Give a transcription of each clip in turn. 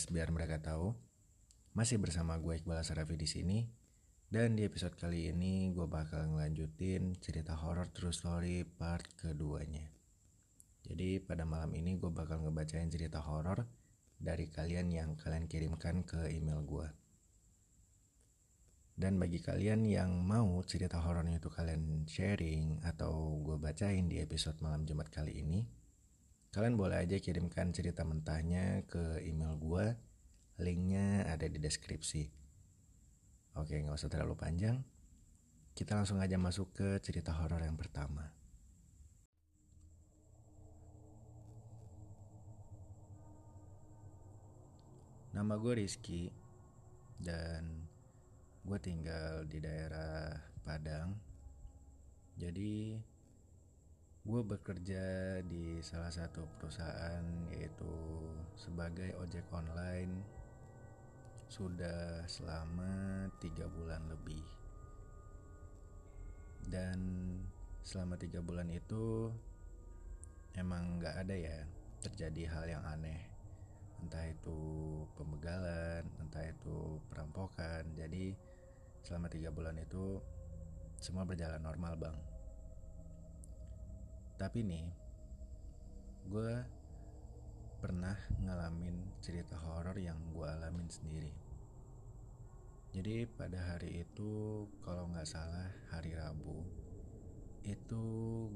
podcast biar mereka tahu. Masih bersama gue Iqbal Sarafi di sini. Dan di episode kali ini gue bakal ngelanjutin cerita horror true story part keduanya. Jadi pada malam ini gue bakal ngebacain cerita horror dari kalian yang kalian kirimkan ke email gue. Dan bagi kalian yang mau cerita horornya itu kalian sharing atau gue bacain di episode malam Jumat kali ini, Kalian boleh aja kirimkan cerita mentahnya ke email gue. Linknya ada di deskripsi. Oke, nggak usah terlalu panjang. Kita langsung aja masuk ke cerita horor yang pertama. Nama gue Rizky dan gue tinggal di daerah Padang. Jadi gue bekerja di salah satu perusahaan yaitu sebagai ojek online. Sudah selama tiga bulan lebih. Dan selama tiga bulan itu emang nggak ada ya terjadi hal yang aneh. Entah itu pembegalan entah itu perampokan. Jadi selama tiga bulan itu semua berjalan normal bang tapi nih gue pernah ngalamin cerita horor yang gue alamin sendiri. Jadi pada hari itu kalau nggak salah hari Rabu itu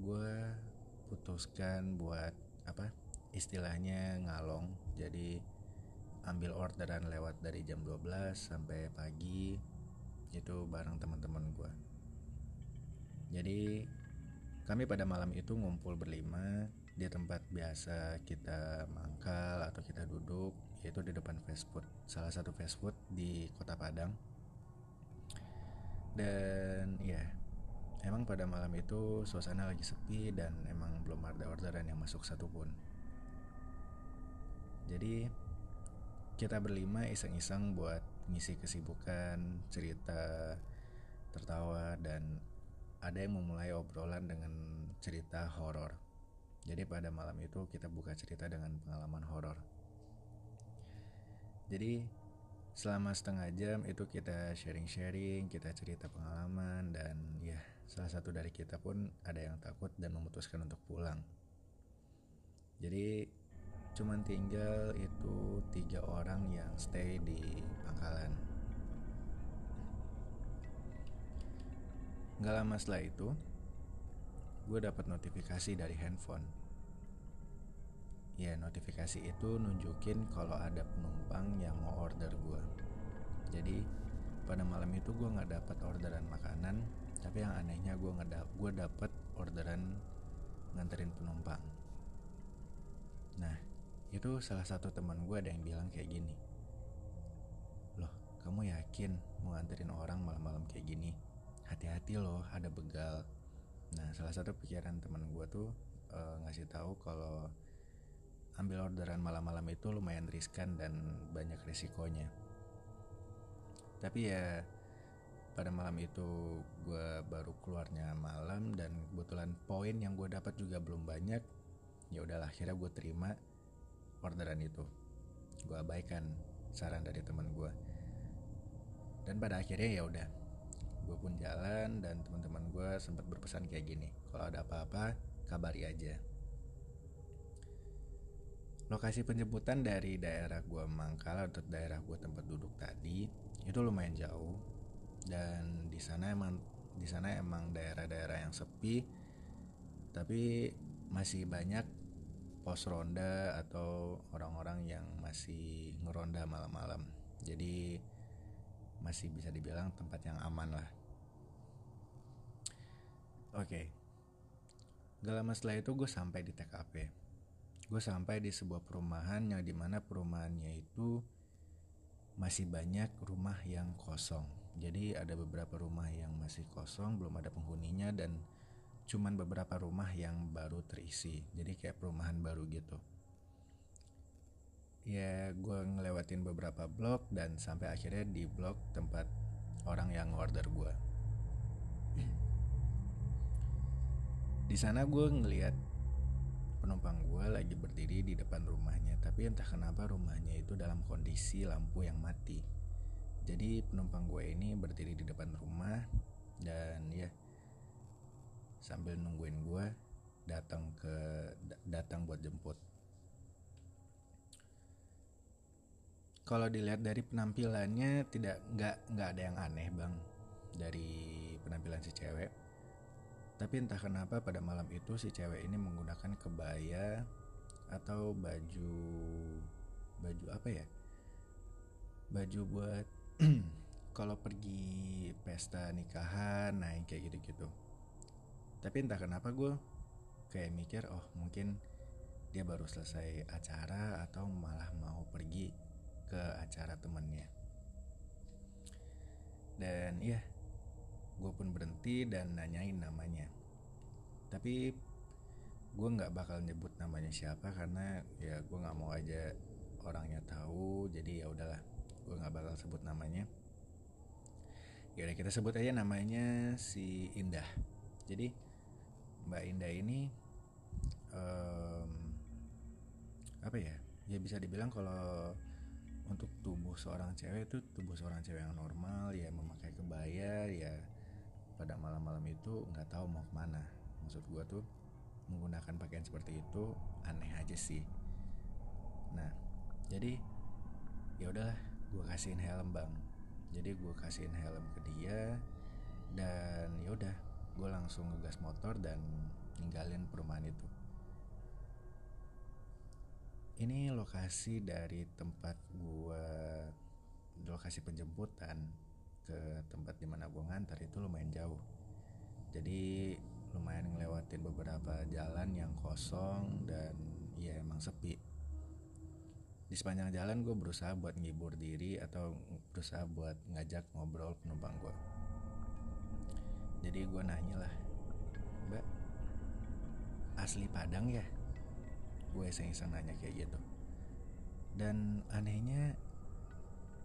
gue putuskan buat apa istilahnya ngalong. Jadi ambil orderan lewat dari jam 12 sampai pagi itu bareng teman-teman gue jadi kami pada malam itu ngumpul berlima di tempat biasa kita mangkal atau kita duduk yaitu di depan fast food salah satu fast food di kota Padang. Dan ya emang pada malam itu suasana lagi sepi dan emang belum ada orderan yang masuk satupun. Jadi kita berlima iseng-iseng buat ngisi kesibukan cerita tertawa dan ada yang memulai obrolan dengan cerita horor. Jadi pada malam itu kita buka cerita dengan pengalaman horor. Jadi selama setengah jam itu kita sharing-sharing, kita cerita pengalaman dan ya salah satu dari kita pun ada yang takut dan memutuskan untuk pulang. Jadi cuman tinggal itu tiga orang yang stay di pangkalan. Gak lama setelah itu, gue dapat notifikasi dari handphone. Ya, notifikasi itu nunjukin kalau ada penumpang yang mau order gue. Jadi, pada malam itu gue nggak dapat orderan makanan, tapi yang anehnya gue nggak dap gue dapat orderan nganterin penumpang. Nah, itu salah satu teman gue ada yang bilang kayak gini. Loh, kamu yakin mau nganterin orang malam-malam kayak gini? Hati-hati loh ada begal. Nah salah satu pikiran teman gue tuh uh, ngasih tahu kalau ambil orderan malam-malam itu lumayan riskan dan banyak risikonya. Tapi ya pada malam itu gue baru keluarnya malam dan kebetulan poin yang gue dapat juga belum banyak ya udahlah akhirnya gue terima orderan itu. Gue abaikan saran dari teman gue dan pada akhirnya ya udah gue pun jalan dan teman-teman gue sempat berpesan kayak gini kalau ada apa-apa kabari aja. Lokasi penjemputan dari daerah gue Mangkal atau daerah gue tempat duduk tadi itu lumayan jauh. Dan di sana emang di sana emang daerah-daerah yang sepi tapi masih banyak pos ronda atau orang-orang yang masih ngeronda malam-malam. Jadi masih bisa dibilang tempat yang aman lah. Oke. Okay. Gak lama setelah itu gue sampai di TKP. Gue sampai di sebuah perumahan yang di mana perumahannya itu masih banyak rumah yang kosong. Jadi ada beberapa rumah yang masih kosong, belum ada penghuninya dan cuman beberapa rumah yang baru terisi. Jadi kayak perumahan baru gitu ya gue ngelewatin beberapa blok dan sampai akhirnya di blok tempat orang yang order gue di sana gue ngeliat penumpang gue lagi berdiri di depan rumahnya tapi entah kenapa rumahnya itu dalam kondisi lampu yang mati. Jadi penumpang gue ini berdiri di depan rumah dan ya sambil nungguin gue datang ke datang buat jemput kalau dilihat dari penampilannya tidak nggak nggak ada yang aneh bang dari penampilan si cewek. Tapi entah kenapa pada malam itu si cewek ini menggunakan kebaya atau baju baju apa ya? Baju buat kalau pergi pesta nikahan naik kayak gitu-gitu. Tapi entah kenapa gue kayak mikir oh mungkin dia baru selesai acara atau malah mau pergi ke acara temennya dan iya gue pun berhenti dan nanyain namanya. Tapi gue nggak bakal nyebut namanya siapa karena ya gue nggak mau aja orangnya tahu. Jadi ya udahlah gue nggak bakal sebut namanya. Ya kita sebut aja namanya si Indah. Jadi Mbak Indah ini um, apa ya? Ya bisa dibilang kalau untuk tubuh seorang cewek itu tubuh seorang cewek yang normal ya memakai kebaya ya pada malam-malam itu nggak tahu mau ke mana. Maksud gue tuh menggunakan pakaian seperti itu aneh aja sih. Nah jadi ya udahlah gue kasihin helm bang. Jadi gue kasihin helm ke dia dan ya udah gue langsung ngegas motor dan ninggalin perumahan itu ini lokasi dari tempat gua lokasi penjemputan ke tempat di mana gua ngantar itu lumayan jauh. Jadi lumayan ngelewatin beberapa jalan yang kosong dan ya emang sepi. Di sepanjang jalan gue berusaha buat ngibur diri atau berusaha buat ngajak ngobrol penumpang gue jadi gue nanya lah mbak asli Padang ya gue iseng-iseng nanya kayak gitu. Dan anehnya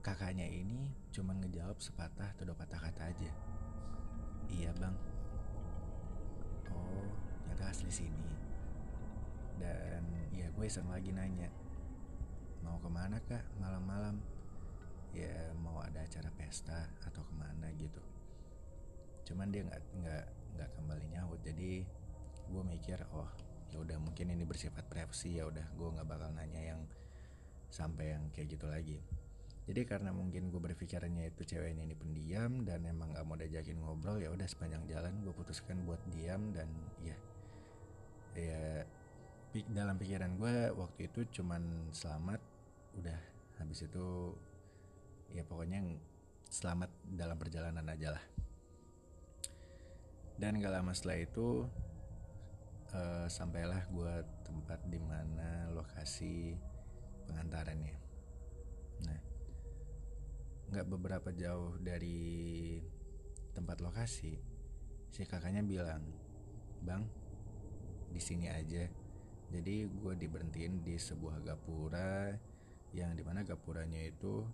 kakaknya ini cuma ngejawab sepatah atau dua patah kata aja. Iya bang. Oh nyata asli sini. Dan ya gue iseng lagi nanya mau ke mana kak malam-malam? Ya mau ada acara pesta atau ke mana gitu. Cuman dia nggak nggak nggak kembali nyaut. Jadi gue mikir oh ya udah mungkin ini bersifat privasi ya udah gue nggak bakal nanya yang sampai yang kayak gitu lagi. Jadi karena mungkin gue berpikirannya itu ceweknya ini pendiam dan emang gak mau diajakin ngobrol ya udah sepanjang jalan gue putuskan buat diam dan ya ya dalam pikiran gue waktu itu cuman selamat udah habis itu ya pokoknya selamat dalam perjalanan aja lah. Dan gak lama setelah itu uh, sampailah gue tempat di mana lokasi pengantarannya. Nah nggak beberapa jauh dari tempat lokasi si kakaknya bilang bang di sini aja. Jadi gue diberhentiin di sebuah gapura yang di mana gapuranya itu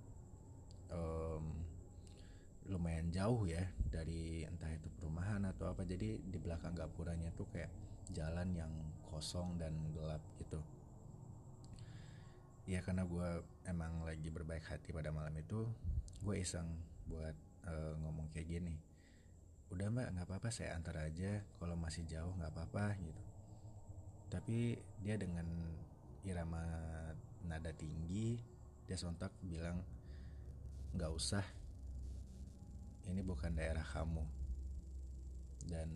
um, lumayan jauh ya dari entah itu perumahan atau apa. Jadi di belakang gapuranya tuh kayak jalan yang kosong dan gelap gitu. Ya karena gue emang lagi berbaik hati pada malam itu gue iseng buat uh, ngomong kayak gini. Udah mbak nggak apa-apa saya antar aja. Kalau masih jauh nggak apa-apa gitu. Tapi dia dengan irama nada tinggi dia sontak bilang nggak usah. Ini bukan daerah kamu. Dan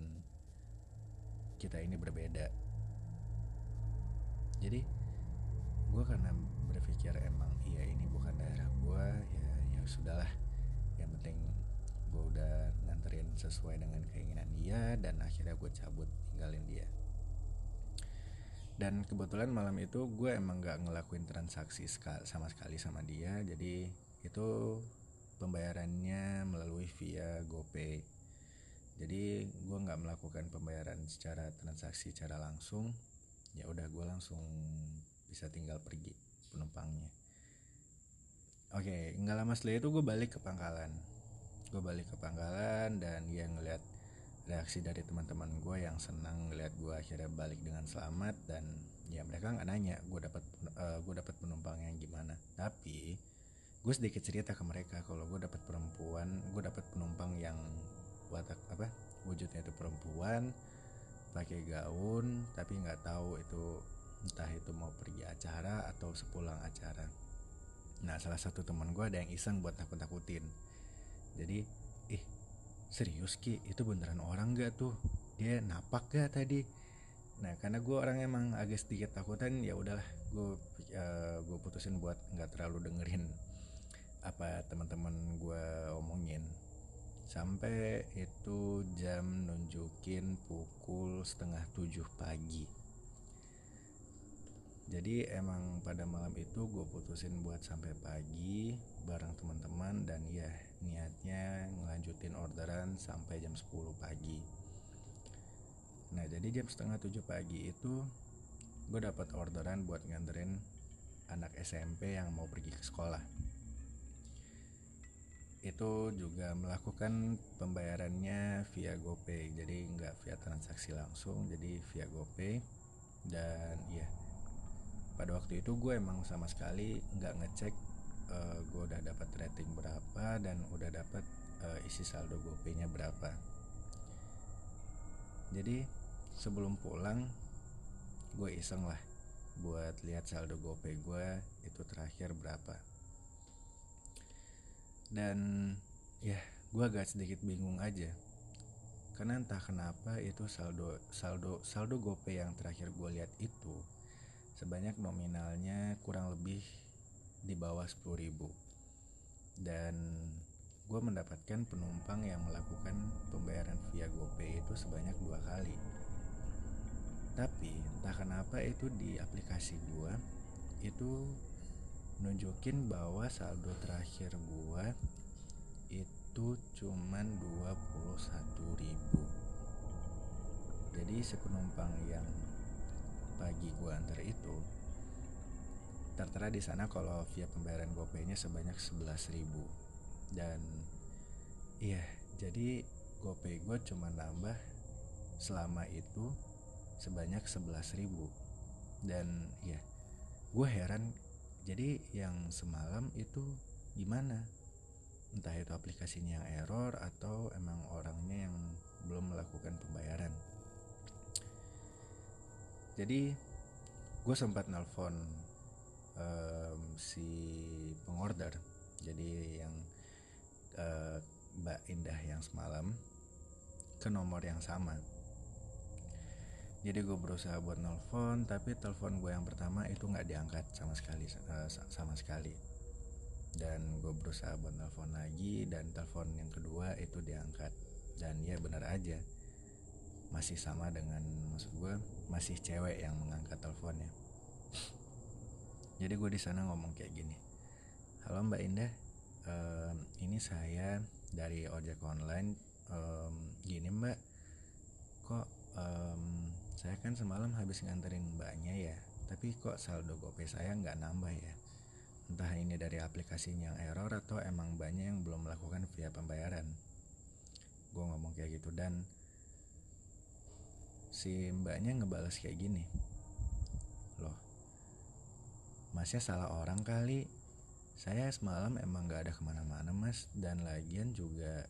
kita ini berbeda. Jadi gue karena berpikir emang iya ini bukan daerah gue ya ya sudahlah. Yang penting gue udah nganterin sesuai dengan keinginan dia dan akhirnya gue cabut tinggalin dia. Dan kebetulan malam itu gue emang gak ngelakuin transaksi sama sekali sama dia. Jadi itu pembayarannya melalui via GoPay jadi gue nggak melakukan pembayaran secara transaksi secara langsung. Ya udah gue langsung bisa tinggal pergi penumpangnya. Oke nggak lama setelah itu gue balik ke pangkalan. Gue balik ke pangkalan dan dia ngeliat reaksi dari teman-teman gue yang senang ngeliat gue akhirnya balik dengan selamat dan ya mereka nggak nanya gue dapat uh, gue dapat penumpang yang gimana. Tapi gue sedikit cerita ke mereka kalau gue dapat perempuan gue dapat penumpang yang watak apa wujudnya itu perempuan pakai gaun tapi nggak tahu itu entah itu mau pergi acara atau sepulang acara. Nah salah satu teman gue ada yang iseng buat takut takutin jadi ih serius ki? Itu beneran orang gak tuh? Dia napak gak tadi? Nah karena gue orang emang agak sedikit takutan ya udahlah gue uh, gue putusin buat nggak terlalu dengerin apa teman-teman gue omongin sampai itu jam nunjukin pukul setengah tujuh pagi jadi emang pada malam itu gue putusin buat sampai pagi bareng teman-teman dan ya niatnya ngelanjutin orderan sampai jam 10 pagi Nah jadi jam setengah tujuh pagi itu gue dapat orderan buat nganterin anak SMP yang mau pergi ke sekolah. Itu juga melakukan pembayarannya via GoPay, jadi nggak via transaksi langsung, jadi via GoPay. Dan ya pada waktu itu gue emang sama sekali nggak ngecek uh, gue udah dapat rating berapa dan udah dapat uh, isi saldo GoPay-nya berapa. Jadi sebelum pulang gue iseng lah buat lihat saldo gopay gue itu terakhir berapa dan ya gue agak sedikit bingung aja. Karena entah kenapa itu saldo saldo saldo gopay yang terakhir gue lihat itu sebanyak nominalnya kurang lebih di bawah 10 ribu. Dan gue mendapatkan penumpang yang melakukan pembayaran via GoPay itu sebanyak dua kali. Tapi entah kenapa itu di aplikasi gua itu nunjukin bahwa saldo terakhir gua itu cuman 21 ribu. Jadi sepenumpang yang pagi gua antar itu tertera di sana kalau via pembayaran GoPay-nya sebanyak 11 ribu. Dan iya jadi GoPay gue cuma nambah selama itu sebanyak 11 ribu. Dan ya gue heran jadi yang semalam itu gimana? Entah itu aplikasinya yang error atau emang orangnya yang belum melakukan pembayaran. Jadi gue sempat nelpon um, si pengorder. Jadi yang uh, Mbak Indah yang semalam ke nomor yang sama jadi gue berusaha buat nelfon tapi telepon gue yang pertama itu nggak diangkat sama sekali uh, sama sekali. Dan gue berusaha buat nelfon lagi dan telepon yang kedua itu diangkat. Dan ya benar aja masih sama dengan maksud gue masih cewek yang mengangkat teleponnya. Jadi gue di sana ngomong kayak gini halo mbak Indah um, ini saya dari ojek online um, gini mbak kok um, saya kan semalam habis nganterin mbaknya ya, tapi kok saldo GoPay saya nggak nambah ya. Entah ini dari aplikasinya yang error atau emang mbaknya yang belum melakukan via pembayaran. Gue ngomong kayak gitu dan si mbaknya ngebales kayak gini. Loh, masnya salah orang kali. Saya semalam emang gak ada ke mana-mana mas dan lagian juga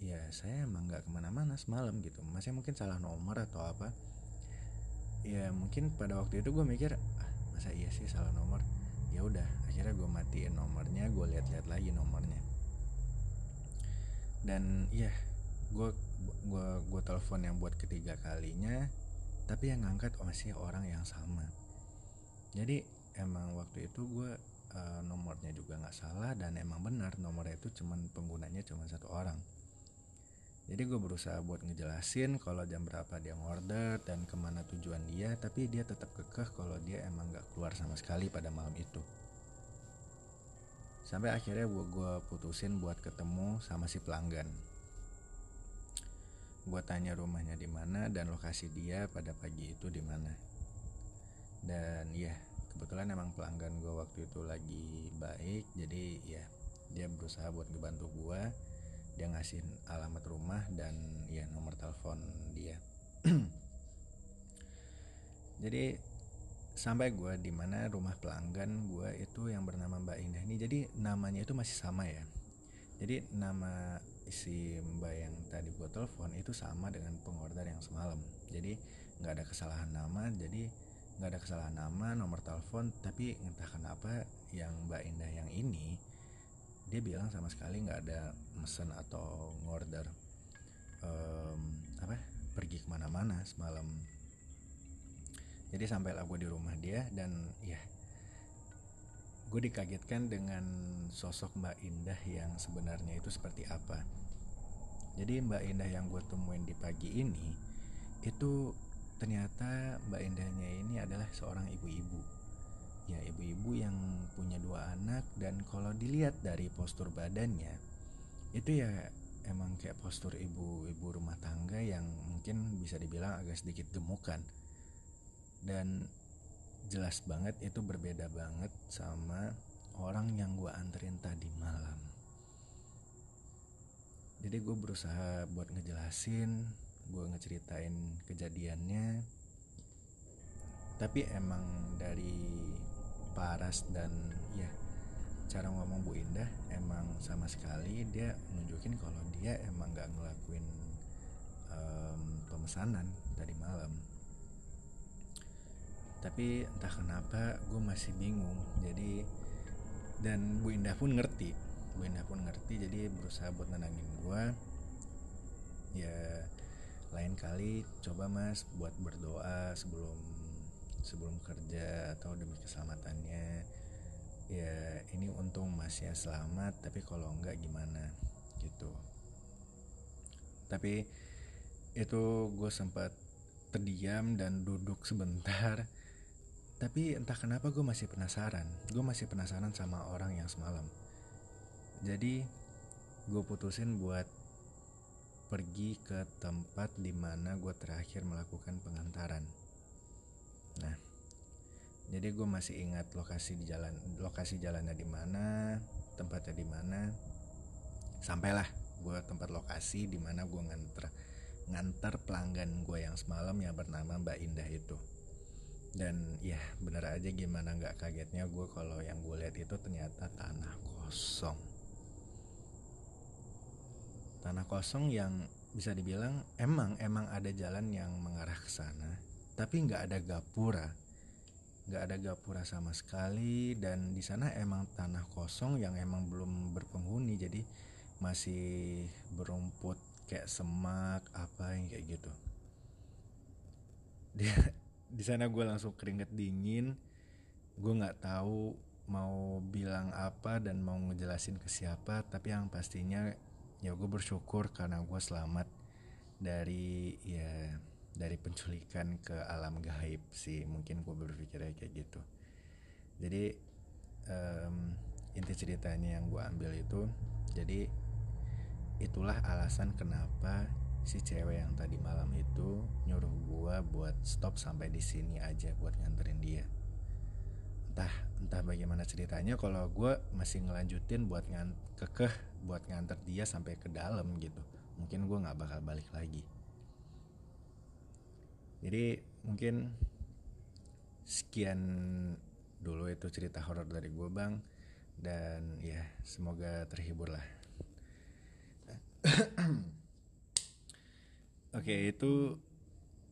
ya saya emang gak ke mana-mana semalam gitu masnya mungkin salah nomor atau apa ya mungkin pada waktu itu gue mikir ah masa iya sih salah nomor? Ya udah akhirnya gue matiin nomornya gue lihat-lihat lagi nomornya. Dan iya gue gue gue telepon yang buat ketiga kalinya tapi yang ngangkat masih orang yang sama. Jadi emang waktu itu gue uh, nomornya juga nggak salah dan emang benar nomornya itu cuman penggunanya cuma satu orang jadi gue berusaha buat ngejelasin kalau jam berapa dia ngorder dan ke mana tujuan dia tapi dia tetap kekeh kalau dia emang gak keluar sama sekali pada malam itu. Sampai akhirnya gue gua putusin buat ketemu sama si pelanggan. Gue tanya rumahnya di mana dan lokasi dia pada pagi itu di mana. Dan ya kebetulan emang pelanggan gue waktu itu lagi baik jadi ya dia berusaha buat ngebantu gue dia ngasih alamat rumah dan ya nomor telepon dia. Jadi sampai gue di mana rumah pelanggan gue itu yang bernama Mbak Indah ini jadi namanya itu masih sama ya. Jadi nama si Mbak yang tadi gue telepon itu sama dengan pengorder yang semalam. Jadi nggak ada kesalahan nama jadi nggak ada kesalahan nama nomor telepon tapi entah kenapa yang Mbak Indah yang ini dia bilang sama sekali nggak ada mesen atau ngorder um, apa pergi ke mana-mana semalam. Jadi sampailah gue di rumah dia dan ya gue dikagetkan dengan sosok Mbak Indah yang sebenarnya itu seperti apa. Jadi Mbak Indah yang gue temuin di pagi ini itu ternyata Mbak Indahnya ini adalah seorang ibu-ibu ya ibu-ibu yang punya dua anak dan kalau dilihat dari postur badannya itu ya emang kayak postur ibu-ibu rumah tangga yang mungkin bisa dibilang agak sedikit gemukan. Dan jelas banget itu berbeda banget sama orang yang gue anterin tadi malam. Jadi gue berusaha buat ngejelasin gue ngeceritain kejadiannya. Tapi emang dari Paras dan ya cara ngomong Bu Indah emang sama sekali dia nunjukin kalau dia emang gak ngelakuin um, pemesanan tadi malam. Tapi entah kenapa gue masih bingung. Jadi dan Bu Indah pun ngerti. Bu Indah pun ngerti jadi berusaha buat nenangin gue. Ya lain kali coba mas buat berdoa sebelum sebelum kerja atau demi keselamatannya ya ini untung mas ya selamat tapi kalau enggak gimana gitu tapi itu gue sempat terdiam dan duduk sebentar tapi entah kenapa gue masih penasaran. Gue masih penasaran sama orang yang semalam. Jadi gue putusin buat pergi ke tempat di mana gue terakhir melakukan pengantaran. Nah, jadi gue masih ingat lokasi di jalan, lokasi jalannya di mana, tempatnya di mana. Sampailah gue tempat lokasi di mana gue nganter nganter pelanggan gue yang semalam yang bernama Mbak Indah itu. Dan ya bener aja gimana nggak kagetnya gue kalau yang gue lihat itu ternyata tanah kosong. Tanah kosong yang bisa dibilang emang emang ada jalan yang mengarah ke sana tapi nggak ada gapura. Nggak ada gapura sama sekali. Dan di sana emang tanah kosong yang emang belum berpenghuni. Jadi masih berumput kayak semak apa yang kayak gitu. Dia di sana gue langsung keringet dingin. Gue nggak tahu mau bilang apa dan mau ngejelasin ke siapa. Tapi yang pastinya ya gue bersyukur karena gue selamat dari ya dari penculikan ke alam gaib sih. Mungkin gue berpikirnya kayak gitu. Jadi um, inti ceritanya yang gue ambil itu jadi itulah alasan kenapa si cewek yang tadi malam itu nyuruh gua buat stop sampai di sini aja buat nganterin dia. Entah entah bagaimana ceritanya kalau gua masih ngelanjutin buat ngan kekeh buat nganter dia sampai ke dalam gitu. Mungkin gua nggak bakal balik lagi jadi mungkin sekian dulu itu cerita horor dari gue bang dan ya semoga terhibur lah Oke, okay, itu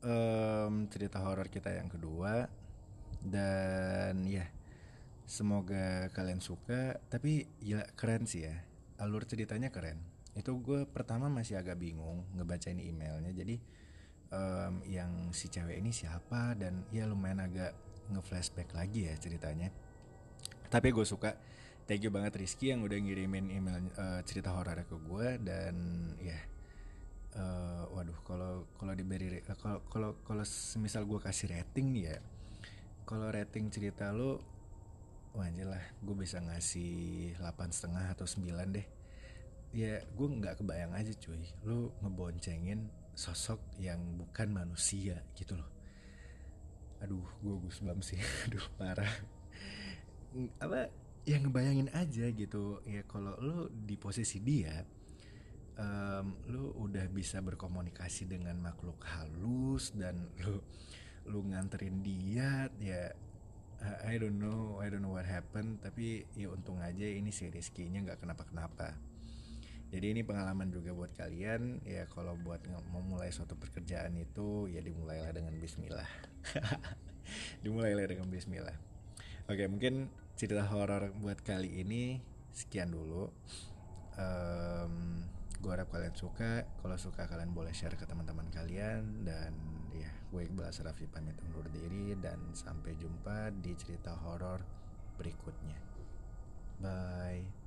um, cerita horor kita yang kedua dan ya semoga kalian suka. Tapi gila keren sih ya, alur ceritanya keren. Itu gue pertama masih agak bingung ngebacain emailnya. Jadi um, yang si cewek ini siapa dan ya lumayan agak ngeflashback lagi ya ceritanya. Tapi gue suka. Thank you banget Rizky yang udah ngirimin email uh, cerita horornya ke gue dan ya yeah, uh, waduh kalau kalau diberi kalau kalau kalau semisal gue kasih rating nih ya kalau rating cerita lo wajar lah gue bisa ngasih delapan setengah atau 9 deh ya gue nggak kebayang aja cuy lo ngeboncengin sosok yang bukan manusia gitu loh. Aduh gue gus bam sih. Aduh parah. Apa yang ngebayangin aja gitu. Ya kalau lo di posisi dia um, lu udah bisa berkomunikasi dengan makhluk halus dan lu lu nganterin dia ya I don't know I don't know what happened. Tapi ya untung aja ini si Rizky-nya nggak kenapa-kenapa jadi ini pengalaman juga buat kalian. Ya kalau buat memulai suatu pekerjaan itu ya dimulailah dengan Bismillah. Dimulailah dengan Bismillah. Oke mungkin cerita horor buat kali ini sekian dulu. Um, gue harap kalian suka. Kalau suka kalian boleh share ke teman-teman kalian. Dan ya gue Iqbal Asrafi pamit undur diri. Dan sampai jumpa di cerita horor berikutnya. Bye